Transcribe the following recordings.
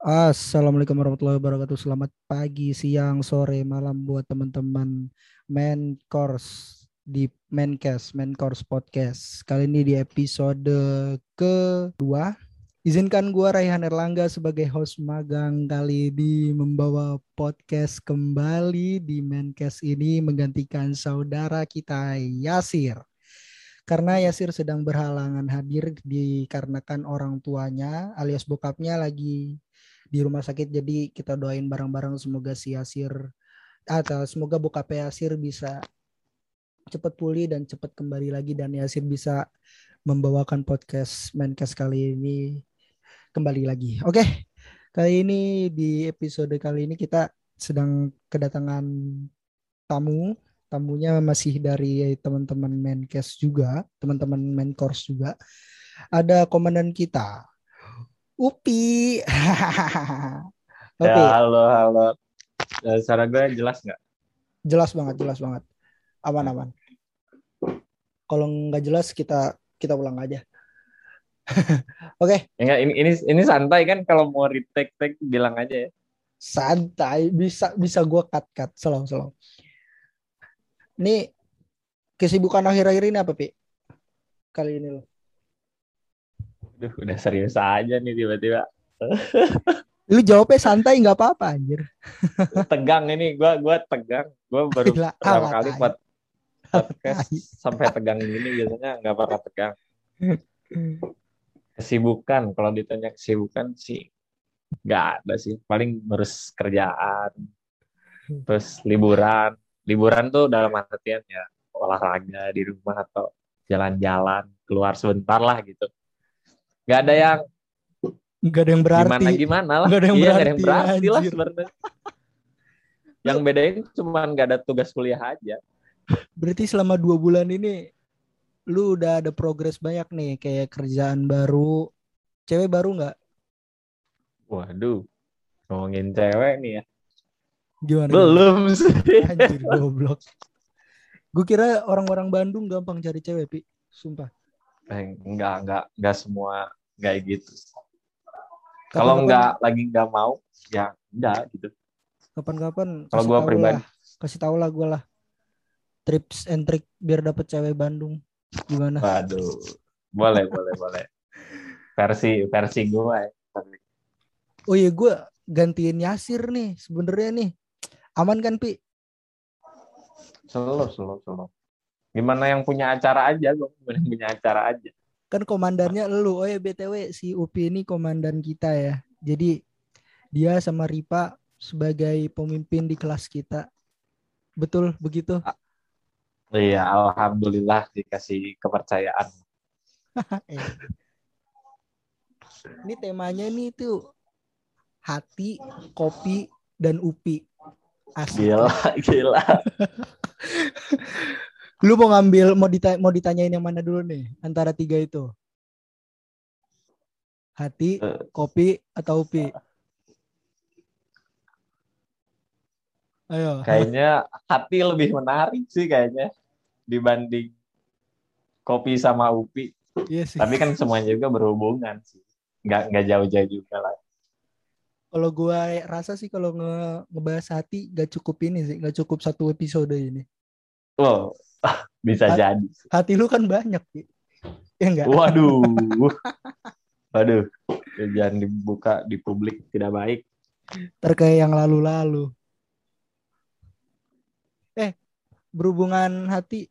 Assalamualaikum warahmatullahi wabarakatuh. Selamat pagi, siang, sore, malam buat teman-teman main course di main course podcast. Kali ini di episode kedua. Izinkan gua Raihan Erlangga sebagai host magang kali ini membawa podcast kembali di Maincast ini menggantikan saudara kita Yasir karena Yasir sedang berhalangan hadir dikarenakan orang tuanya alias bokapnya lagi di rumah sakit jadi kita doain bareng-bareng semoga si Yasir atau semoga bokap Yasir bisa cepat pulih dan cepat kembali lagi dan Yasir bisa membawakan podcast Menkes kali ini kembali lagi. Oke. Kali ini di episode kali ini kita sedang kedatangan tamu. Tamunya masih dari teman-teman Menkes juga, teman-teman Menkors juga. Ada komandan kita, Upi. Upi. Ya, halo, halo. Ya, suara gue jelas nggak? Jelas banget, jelas banget. Aman, aman. Kalau nggak jelas kita kita ulang aja. Oke. Okay. Enggak, ini ini ini santai kan kalau mau retake take bilang aja ya. Santai, bisa bisa gue cut cut, selalu. Ini kesibukan akhir-akhir ini apa, Pi? Kali ini lo. Duh, udah serius aja nih tiba-tiba. Lu jawabnya santai nggak apa-apa anjir. tegang ini, gua gua tegang. Gua baru Gila, pertama kali buat podcast sampai tegang gini biasanya nggak pernah tegang. Kesibukan, kalau ditanya kesibukan sih nggak ada sih. Paling ngurus kerjaan, terus liburan. Liburan tuh dalam artian ya olahraga di rumah atau jalan-jalan keluar sebentar lah gitu. Nggak ada yang nggak ada yang berarti. gimana gimana lah. Nggak ada yang iya, berarti, ada yang berarti lah sebenarnya. Yang bedain cuma nggak ada tugas kuliah aja berarti selama dua bulan ini lu udah ada progres banyak nih kayak kerjaan baru. Cewek baru nggak? Waduh ngomongin cewek nih ya. Gimana? Belum sih. Anjir goblok. Gue kira orang-orang Bandung gampang cari cewek, Pi. Sumpah. Eh, enggak enggak enggak semua kayak gitu. Kalau enggak lagi enggak mau ya enggak gitu. Kapan-kapan kalau gue pribadi. lah, kasih tau lah gue lah trips and trick biar dapet cewek Bandung. Gimana? Waduh. Boleh boleh boleh. Versi versi gue ya. Oh iya gue gantiin Yasir nih sebenarnya nih. Aman kan pi? Selalu selalu selalu Gimana yang punya acara aja, gue yang punya acara aja. Kan komandannya lu, oh ya BTW si Upi ini komandan kita ya. Jadi dia sama Ripa sebagai pemimpin di kelas kita. Betul begitu? Iya, alhamdulillah dikasih kepercayaan. Eh. ini temanya nih tuh hati, kopi, dan upi. Asik. Gila, gila. Lu mau ngambil mau ditanya, mau ditanyain yang mana dulu nih antara tiga itu? Hati, uh, kopi atau upi? Ayo. Kayaknya hati lebih menarik sih kayaknya dibanding kopi sama upi. Iya sih. Tapi kan semuanya juga berhubungan sih. Nggak nggak jauh-jauh juga lah. Kalau gua rasa sih kalau nge ngebahas hati gak cukup ini sih, gak cukup satu episode ini. Oh, Bisa hati, jadi. Hati lu kan banyak, Ya enggak? Waduh. Waduh. Jangan dibuka di publik tidak baik. Terkait yang lalu-lalu. Eh, berhubungan hati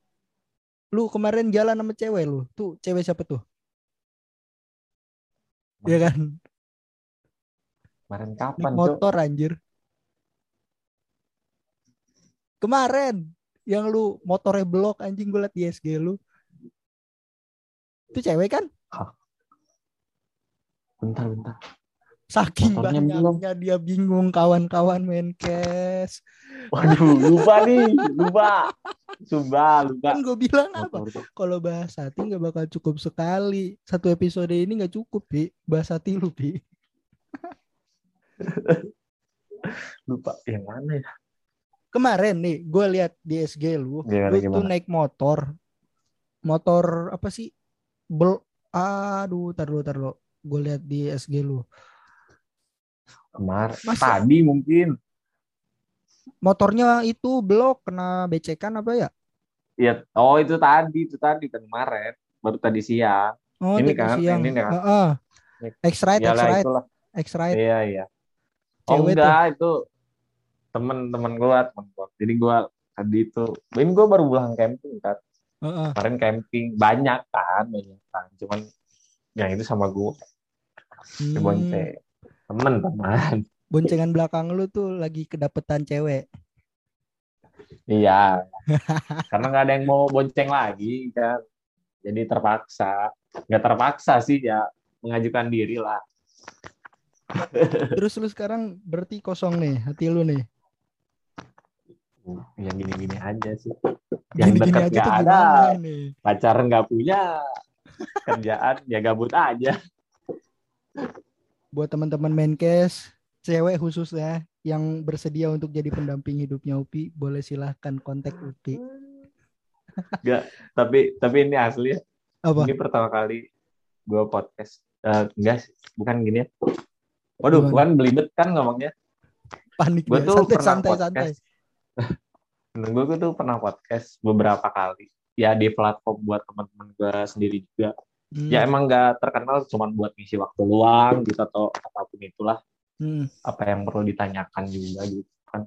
lu kemarin jalan sama cewek lu. Tuh, cewek siapa tuh? Iya kan? Kemarin kapan, motor Cok? anjir. Kemarin yang lu motornya blok anjing gue liat di SG lu itu cewek kan bentar bentar Saking Motornya banyaknya dia bingung kawan-kawan main cash. Waduh, lupa nih, lupa. Sumpah, lupa. Kan gue bilang apa? Kalau bahas hati nggak bakal cukup sekali. Satu episode ini nggak cukup, Pi. Bahas hati lu, Pi. Lupa yang mana ya? Kemarin nih, gue lihat di SG lu, Gimana, lu tuh gimana? naik motor. Motor apa sih? Bel Aduh, tar dulu, tar dulu. Gue lihat di SG lu. Kemar. Masa? Tadi mungkin. Motornya itu blok kena becekan apa ya? Ya, oh itu tadi, itu tadi kan kemarin. Baru tadi siang. Oh, Ini kan, siang. ini kan. Heeh. X-Ride, X-Ride. Iya, iya. Oh Cewek enggak, itu temen-temen gua, temen gua. Jadi gua tadi itu, ini gua baru pulang camping kan. Heeh. Kemarin camping banyak kan, banyak kan. Cuman yang itu sama gua, Hmm, Temen-temen. boncengan belakang lu tuh lagi kedapetan cewek. Iya. Karena nggak ada yang mau bonceng lagi kan. Jadi terpaksa. Nggak terpaksa sih ya, mengajukan diri lah. Terus lu sekarang berarti kosong nih hati lu nih. Yang gini-gini aja sih. Yang Gini-gini dekat aja nggak tuh ada. nih? Pacaran nggak punya. Kerjaan ya gabut aja. Buat teman-teman Menkes, cewek khususnya yang bersedia untuk jadi pendamping hidupnya Upi, boleh silahkan kontak Upi. Tapi tapi ini asli ya. Apa? Ini pertama kali gue podcast. Eh, enggak sih, bukan gini ya. Waduh, Gimana? bukan belibet kan ngomongnya. Panik dia. tuh Santai, pernah santai, santai. podcast. Gue tuh pernah podcast beberapa kali. Ya di platform buat teman-teman gue sendiri juga. Hmm, Ya emang nggak terkenal cuman buat ngisi waktu luang gitu atau apa pun itulah hmm. apa yang perlu ditanyakan juga gitu kan.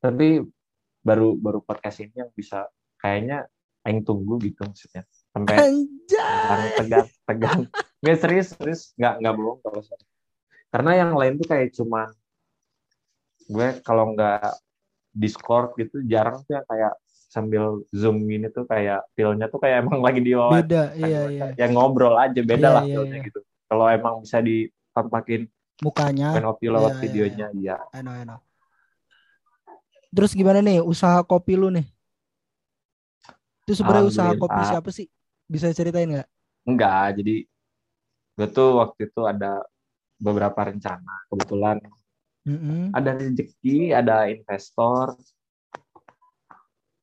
Tapi baru baru podcast ini yang bisa kayaknya aing tunggu gitu maksudnya. Sampai Anjay. tegang tegang tegang nggak serius serius nggak nggak bohong kalau saya karena yang lain tuh kayak cuman gue kalau nggak discord gitu jarang tuh yang kayak sambil zoom gini tuh kayak feelnya tuh kayak emang lagi di Beda, iya, iya. yang ngobrol aja beda Iya, lah iya, feelnya iya. gitu kalau emang bisa ditampakin Mukanya. Penopi lewat Iya, iya, videonya iya I know, I know. Terus gimana nih usaha kopi lu nih? Itu sebenarnya usaha kopi siapa sih? Bisa ceritain nggak? enggak jadi gue tuh waktu itu ada beberapa rencana kebetulan Mm-mm. ada rezeki, ada investor.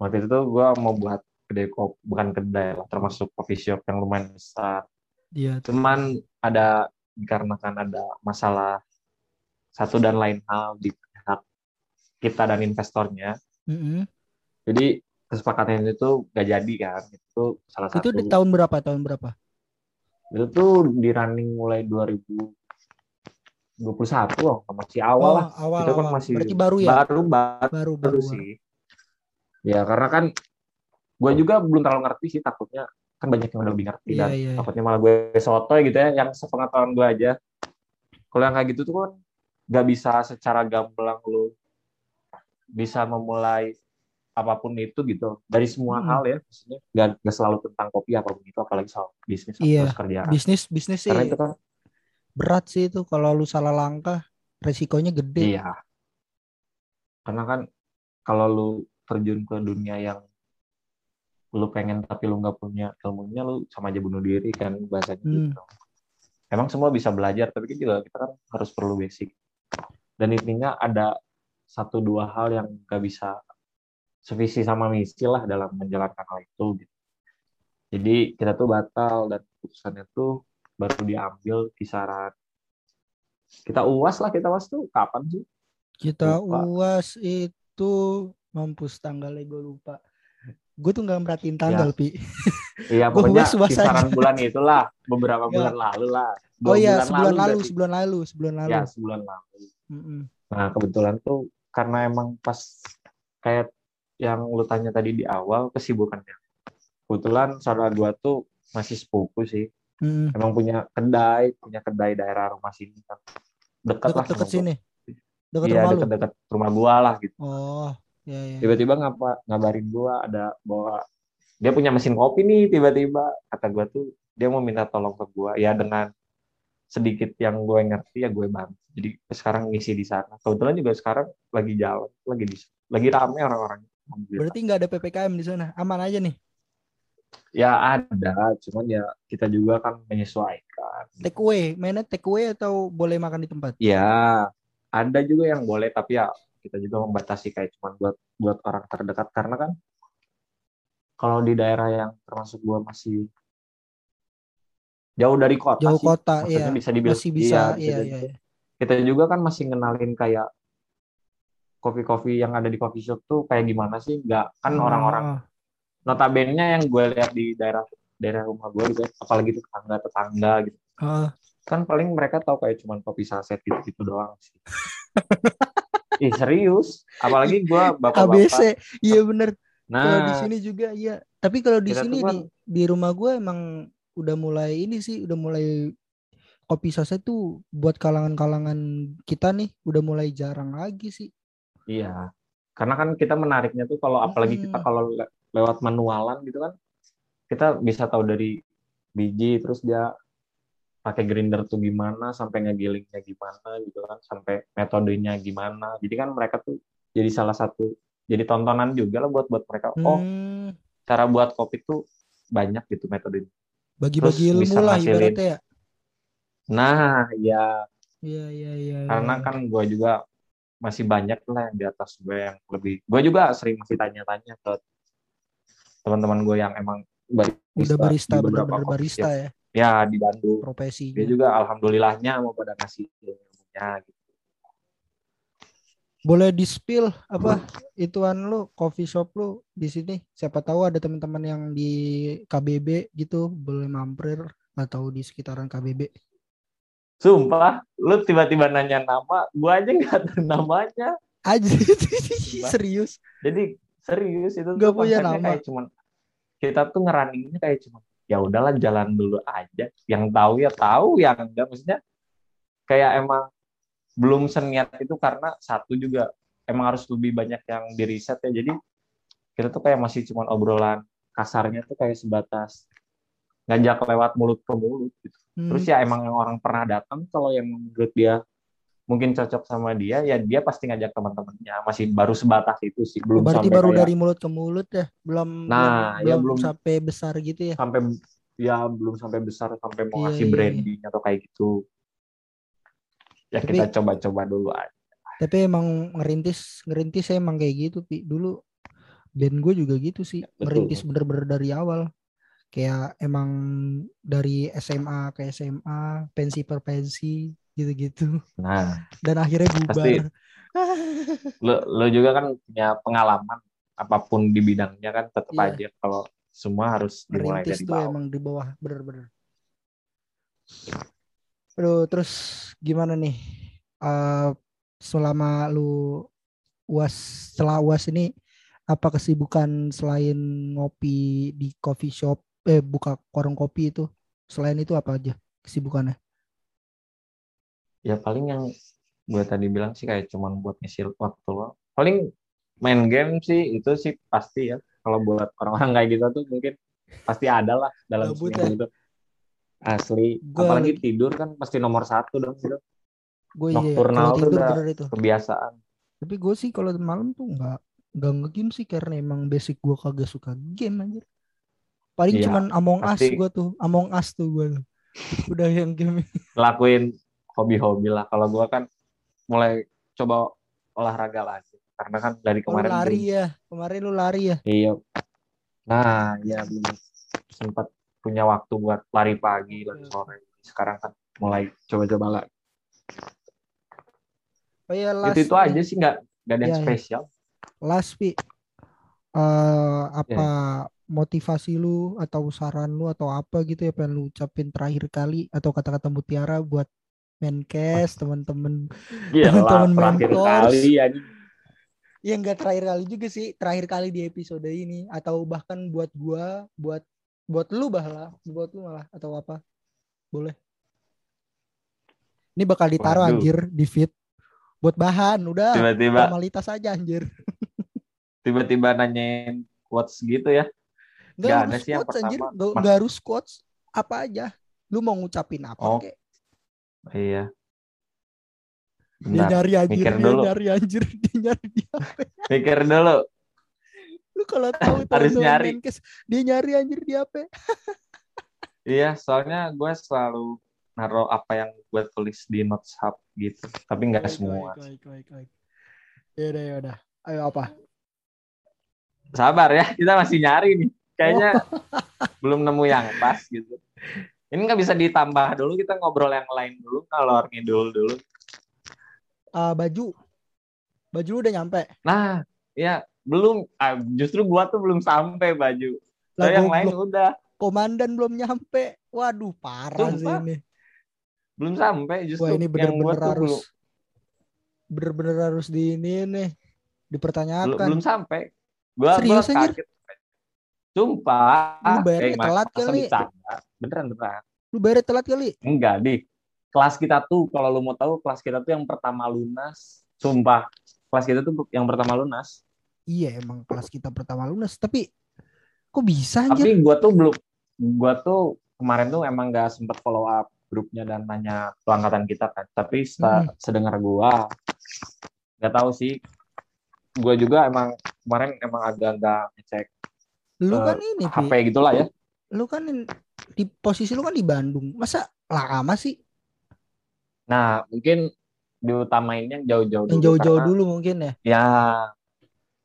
Waktu itu tuh gue mau buat kedai kopi, bukan kedai lah, termasuk coffee shop yang lumayan besar. Iya. Cuman ada dikarenakan ada masalah satu dan lain hal di pihak kita dan investornya. Mm-mm. Jadi kesepakatan itu gak jadi kan. Itu salah Itu satu. di tahun berapa? Tahun berapa? Itu tuh di running mulai 2021 loh, masih awal oh, lah. awal, Itu kan awal. masih Berarti baru ya? Baru, baru, baru baru. sih. Ya karena kan gue juga belum terlalu ngerti sih takutnya kan banyak yang udah lebih ngerti Iya, kan. iya, iya. Takutnya malah gue sotoy gitu ya yang sepengetahuan gue aja. Kalau yang kayak gitu tuh kan gak bisa secara gamblang lu bisa memulai apa pun itu gitu dari semua Hmm. hal ya maksudnya gak, gak selalu tentang kopi apa pun itu apalagi soal bisnis Iya. atau kerjaan Bisnis, bisnis sih karena itu kan berat sih itu kalau lu salah langkah resikonya gede. Iya. Karena kan kalau lu terjun ke dunia yang lu pengen tapi lu nggak punya ilmunya lu sama aja bunuh diri kan bahasanya Hmm. gitu. Emang semua bisa belajar tapi kan juga kita kan harus perlu basic. Dan intinya ada satu dua hal yang gak bisa sevisi sama misi lah dalam menjalankan hal itu gitu. Jadi kita tuh batal dan keputusannya tuh baru diambil kisaran kita uas lah kita uas tuh kapan sih? Kita Lupa. uas itu mampus tanggalnya gue lupa. Gue tuh nggak merhatiin tanggal, Pi. Iya pokoknya kisaran aja. bulan itulah beberapa Ya. bulan lalu lah. Oh Dua iya, bulan sebulan lalu, berarti. sebulan lalu, sebulan lalu. Ya sebulan lalu. Mm-mm. Nah kebetulan tuh karena emang pas kayak yang lu tanya tadi di awal kesibukannya. Kebetulan saudara gua tuh masih sepupu sih. Mm-mm. Emang punya kedai, punya kedai daerah rumah sini kan. Dekat lah gua. sini. Deket Iya rumah dekat-dekat rumah gua lah gitu. Oh, ya ya. Tiba-tiba ngapa ngabarin gua ada bawa dia punya mesin kopi nih tiba-tiba. Kata gua tuh dia mau minta tolong ke gua. Ya dengan sedikit yang gue ngerti ya gue bantu. Jadi sekarang ngisi di sana. Kebetulan juga sekarang lagi jalan lagi di lagi rame orang-orang. Berarti nggak ada ppkm di sana, aman aja nih. ya ada. Cuman ya kita juga kan menyesuaikan. Take away, mainnya take away atau boleh makan di tempat? ya ada juga yang boleh tapi ya kita juga membatasi kayak cuman buat buat orang terdekat karena kan kalau di daerah yang termasuk gua masih jauh dari kota Jauh sih, kota, maksudnya iya. bisa dibilang Masih bisa, iya, iya, iya. iya. kita juga kan masih ngenalin kayak kopi-kopi yang ada di coffee shop tuh kayak gimana sih nggak kan orang-orang Ah, notabene yang gue lihat di daerah daerah rumah gue gitu apalagi tetangga tetangga gitu ah. kan paling mereka tahu kayak cuman kopi saset gitu gitu doang sih Ih serius apalagi gue bapak-bapak ABC, iya bener. Kalau di nah sini juga iya. Tapi kalau di Kita sini di di rumah gue emang udah mulai ini sih, udah mulai kopi saset tuh buat kalangan-kalangan kita nih udah mulai jarang lagi sih. iya karena kan kita menariknya tuh kalau apalagi kita Mm-mm. kalau le- lewat manualan gitu kan kita bisa tahu dari biji terus dia pakai grinder tuh gimana sampai ngegilingnya gimana gitu kan sampai metodenya gimana. Jadi kan mereka tuh jadi salah satu jadi tontonan juga lah buat buat mereka. Oh Hmm, cara buat kopi tuh banyak gitu metodenya. Bagi-bagi ilmu bisa lah ibaratnya ya. nah ya Iya iya iya. karena kan gue juga masih banyak lah yang di atas gue yang lebih gue juga sering masih tanya-tanya ke teman-teman gue yang emang udah barista beberapa bener-bener coffee barista ya ya di Bandung profesinya. dia juga alhamdulillahnya mau pada kasih ilmunya gitu. Boleh di spill apa ituan lu coffee shop lu di sini? Siapa tahu ada teman-teman yang di KBB gitu boleh mampir atau di sekitaran KBB. Sumpah, lu tiba-tiba nanya nama, gua aja nggak tahu namanya. Aja serius. Jadi serius itu tuh punya nama. kayak cuman kita tuh ngerunningnya kayak cuman ya udahlah jalan dulu aja. Yang tahu ya tahu, yang enggak maksudnya kayak emang belum seniat itu karena satu juga emang harus lebih banyak yang di riset ya. Jadi kita tuh kayak masih cuman obrolan kasarnya tuh kayak sebatas ngajak lewat mulut ke mulut gitu. Hmm. Terus ya emang yang orang pernah datang kalau yang menurut dia mungkin cocok sama dia ya dia pasti ngajak teman-temannya masih baru sebatas itu sih belum Berarti sampai baru kayak dari mulut ke mulut ya, belum Nah, belum, ya belum sampai besar gitu ya. sampai ya belum sampai besar sampai mau Iya, ngasih iya, iya. branding atau kayak gitu ya Tapi- kita coba-coba dulu aja Tapi emang ngerintis ngerintis emang kayak gitu, Pi. Dulu band gue juga gitu sih, Betul. ngerintis bener-bener dari awal. Kayak emang dari SMA ke SMA, pensi per pensi gitu-gitu. nah Dan akhirnya bubar. Pasti. lo lo juga kan punya pengalaman apa pun di bidangnya kan tetap Iya. aja kalau semua harus dimulai Ngerintis dari tuh bawah emang di bawah, bener-bener. Aduh, terus gimana nih? Eh selama lu uas setelah uas ini apa kesibukan selain ngopi di coffee shop eh buka warung kopi itu selain itu apa aja kesibukannya ya paling yang gue tadi bilang sih kayak cuman buat ngisi waktu lo paling main game sih itu sih pasti ya. Kalau buat orang-orang kayak gitu tuh mungkin pasti ada lah dalam Gabut seminggu itu asli. Gua apalagi lagi- tidur kan pasti nomor satu dong gitu gue iya kalau tidur udah- itu. kebiasaan. Tapi gue sih kalau malam tuh nggak nggak ngegame sih karena emang basic gue kagak suka game anjir. Paling Iya, cuman Among Us pasti. gue tuh Among Us tuh gue udah yang game ngelakuin hobi-hobi lah. Kalau gue kan mulai coba olahraga lagi karena kan dari lu kemarin lari belum- ya? Kemarin lu lari ya? Iya. Nah ya belum sempat punya waktu buat lari pagi lari sore. Sekarang kan mulai coba-coba lah. Oh iya last itu itu aja sih nggak nggak ada yang Iya, iya. spesial. Last Pi Eh, apa motivasi lu atau saran lu atau apa gitu ya pengen lu ucapin terakhir kali atau kata-kata mutiara buat Menkes teman-teman. Iya Teman-teman mentors. kali ya ya enggak terakhir kali juga sih. Terakhir kali di episode ini. Atau bahkan buat gua buat buat lu bahlah buat lu malah atau apa. Boleh. Ini bakal ditaruh Waduh. anjir di feed. Buat bahan udah. Tiba-tiba. Formalitas aja anjir. Tiba-tiba nanyain quotes gitu ya? Nggak Nggak harus ada sih yang quotes anjir. pertama. nggak, Mas- nggak harus quotes. Apa aja. Lu mau ngucapin apa Oh. kek Iya. Dia nyari anjir, mikir dia dulu. nyari anjir, dia nyari di HP. Mikir dulu. Lu kalau tahu Harus nyari. Menkes, dia nyari anjir di HP. Iya, soalnya gue selalu naruh apa yang gue tulis di notes app gitu. Tapi nggak semua. Baik, baik, baik, baik. Yaudah, yaudah. Ayo apa? Sabar ya, kita masih nyari nih. Kayaknya Oh. belum nemu yang pas gitu. Ini nggak bisa ditambah dulu, kita ngobrol yang lain dulu, ngalor ngidul dulu. Ah, baju. Baju lu udah nyampe. Nah, ya belum. ah, justru gua tuh belum sampai baju. Lah, So, yang lain goblok. udah komandan belum nyampe. Waduh, parah sih Sumpah. ini. belum sampai. Justru Wah, ini gua bener-bener harus belum, bener-bener harus di ini nih belum, dipertanyakan. belum sampai. Gua, gua Serius, anjir? kaget. Sumpah. Lu bayarnya Eh, telat kali. bercanda? Beneran beneran. Lu bayar telat kali. Enggak, di kelas kita tuh kalau lu mau tahu kelas kita tuh yang pertama lunas. Sumpah, kelas kita tuh yang pertama lunas. Iya, emang kelas kita pertama lunas, tapi kok bisa Tapi anjir? gua tuh belum gua tuh kemarin tuh emang nggak sempet follow up grupnya dan nanya pelangkatan kita kan. Tapi seta- Hmm. sedengar gua nggak tahu sih. Gua juga emang kemarin emang agak-agak ngecek Lu eh, kan ini, Pi. HP gitulah ya. Lu kan di posisi lu kan di Bandung. Masa lama sih? Nah, mungkin diutamainnya jauh-jauh Yang dulu jauh-jauh karena- dulu mungkin ya. Ya,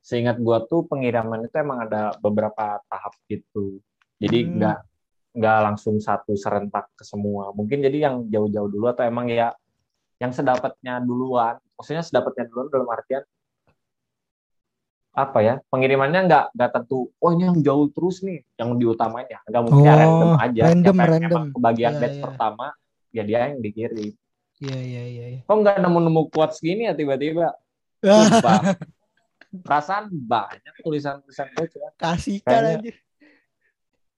seingat gua tuh pengiriman itu emang ada beberapa tahap gitu. Jadi Hmm. nggak nggak langsung satu serentak ke semua. Mungkin jadi yang jauh-jauh dulu atau emang ya yang sedapatnya duluan. Maksudnya sedapatnya duluan dalam artian apa ya? Pengirimannya nggak nggak tentu. Oh ini yang jauh terus nih, yang diutamain ya. Nggak mungkin ya Oh, random aja. random, Siapa yang random. emang kebagian Ya, batch ya. pertama, ya dia yang dikirim. Iya, iya, iya. iya. Kok nggak nemu-nemu quotes gini ya tiba-tiba? Sumpah. Perasaan banyak tulisan-tulisan gue cuma Kasih kan anjir.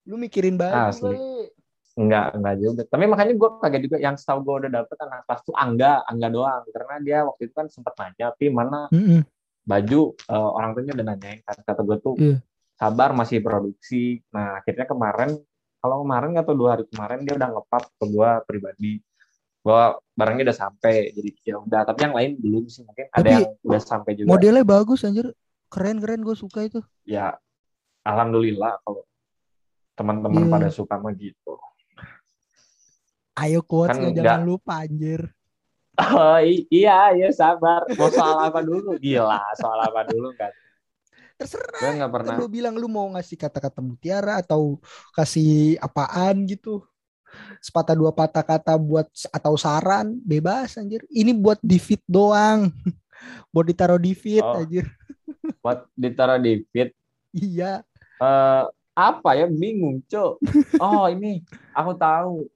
Lu mikirin banget Asli. enggak enggak juga. Tapi makanya gue kaget juga yang setahu gue udah dapet anak kelas tuh Angga, Angga doang. Karena dia waktu itu kan sempat nanya, tapi mana Mm-mm. Baju eh, orang tuanya udah nanyain kan kata gue tuh Iya. sabar masih produksi. Nah akhirnya kemarin kalau kemarin atau dua hari kemarin dia udah ngepap ke gue pribadi bahwa barangnya udah sampai jadi ya udah tapi yang lain belum sih mungkin ada Tapi yang udah sampai juga Modelnya bagus anjir. Keren-keren gue suka itu. ya alhamdulillah kalau teman-teman Iya. pada suka mah gitu Ayo quotes Kan jangan nggak- lupa anjir. Oh iya iya sabar. Mau soal apa dulu? Gila, soal apa dulu kan? Terserah. Gue pernah. lu bilang lu mau ngasih kata-kata mutiara atau kasih apaan gitu. Sepatah dua patah kata buat atau saran bebas anjir. Ini buat di feed doang. buat ditaruh di feed Oh. anjir. Buat ditaruh di feed. Iya. Eh, apa ya? Bingung, Cok. Oh ini aku tahu.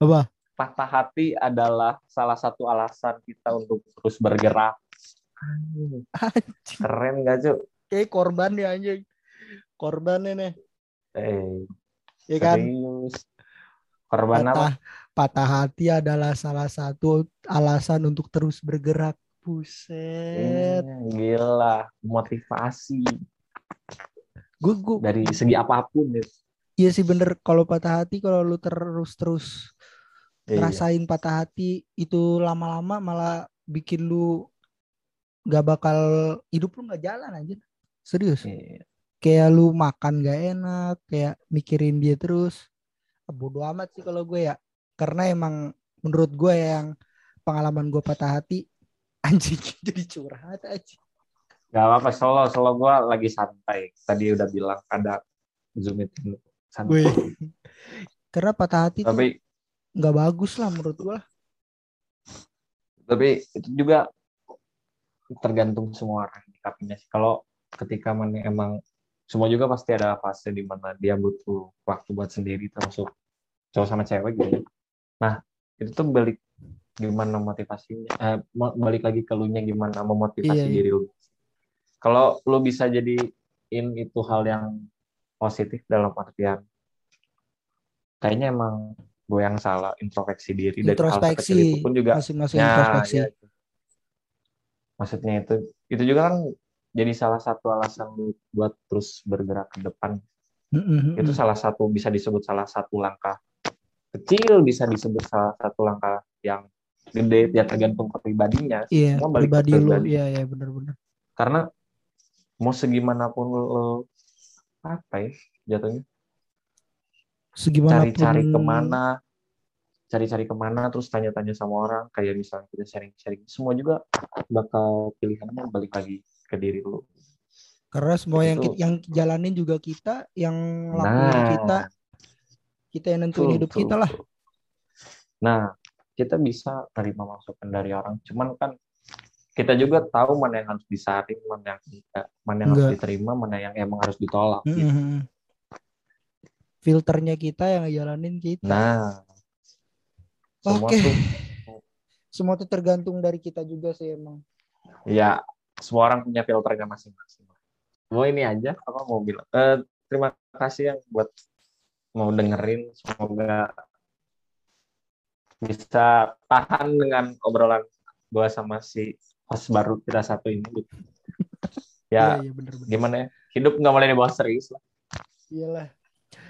Apa? Patah hati adalah salah satu alasan kita untuk terus bergerak. Anjing. Keren gak, Cok? Kayak korban ya anjing. Korbannya nih. Eh, Ya kan? Korban apa? Patah, patah hati adalah salah satu alasan untuk terus bergerak. Buset. Hmm, gila, motivasi Gue gue dari segi apa pun ya. iya sih bener kalau patah hati kalau lu terus terus Iya. ngerasain patah hati itu lama-lama malah bikin lu gak bakal hidup lu nggak jalan anjir. Serius. Iya. Kayak lu makan gak enak, kayak mikirin dia terus. Ah, Bodoh amat sih kalau gue ya. Karena emang menurut gue yang pengalaman gue patah hati anjing jadi curhat aja. Gak apa-apa, solo, solo gue lagi santai. Tadi udah bilang ada Zoom meeting santai. Karena patah hati tuh Tapi nggak bagus lah menurut gue. tapi itu juga tergantung semua orang nyikapinya sih. Kalau ketika mana emang semua juga pasti ada fase di mana dia butuh waktu buat sendiri termasuk cowok sama cewek gitu. ya. Nah, itu tuh balik gimana motivasinya eh, balik lagi ke lu nya gimana memotivasi Iya, iya. diri lu. Kalau lu bisa jadiin itu hal yang positif dalam artian kayaknya emang gue yang salah introspeksi diri dari hal itu pun juga Masing-masing Ya, introspeksi. ya. Maksudnya itu itu juga kan jadi salah satu alasan buat terus bergerak ke depan. Mm-mm, Itu mm-mm. salah satu bisa disebut salah satu langkah kecil, bisa disebut salah satu langkah yang gede ya tergantung pribadinya Iya, semua balik ke pribadi lu. pribadi. Iya, iya benar-benar. karena mau segimanapun lo apa ya jatuhnya Segimana cari-cari ke mana cari-cari ke mana terus tanya-tanya sama orang kayak misalnya kita sharing-sharing semua juga bakal pilihannya balik lagi ke diri lu Karena semua yang Itu. yang jalanin juga kita, yang lakuin nah kita, kita yang nentuin hidup betul, kita lah. betul. nah kita bisa terima masukan dari orang cuman kan kita juga tahu mana yang harus disaring mana yang tidak mana yang harus Enggak. diterima mana yang emang harus ditolak gitu. Filternya kita yang jalanin kita. nah Oke. tuh Semua itu tergantung dari kita juga sih emang. ya semua orang punya filternya masing-masing mau ini aja apa mau bilang Eh, terima kasih yang buat mau dengerin semoga bisa tahan dengan obrolan gua sama si host baru kita satu ini gitu. ya iya bener-bener. gimana ya hidup nggak boleh dibawa serius lah Iyalah.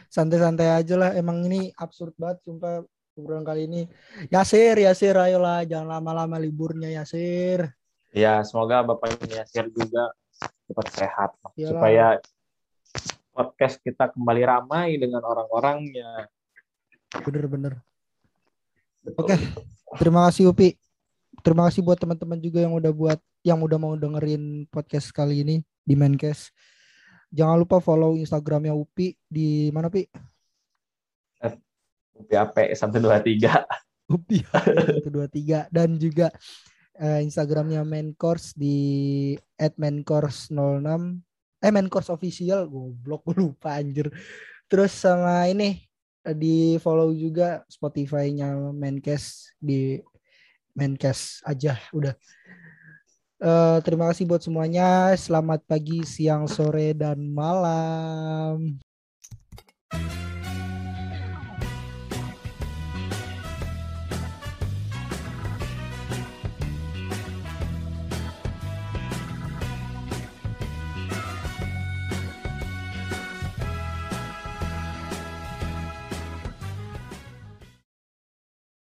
Santai-santai aja lah. Emang ini absurd banget sumpah obrolan kali ini. Yasir, Yasir ayolah jangan lama-lama liburnya Yasir. ya semoga bapak ini Yasir juga cepat sehat Iyalah. supaya podcast kita kembali ramai dengan orang-orangnya Bener-bener. Oke. Terima kasih Upi. Terima kasih buat teman-teman juga yang udah buat yang udah mau dengerin podcast kali ini di Mencast. Jangan lupa follow Instagramnya Upi di mana Pi? BAP 123 Upi dua tiga dan juga eh, Instagramnya Mencourse di @mencourse06 eh Mencourse official goblok gue lupa anjir. Terus sama ini eh, di follow juga Spotify-nya Mencast di Mencast aja udah. Eh, terima kasih buat semuanya. Selamat pagi, siang, sore, dan malam.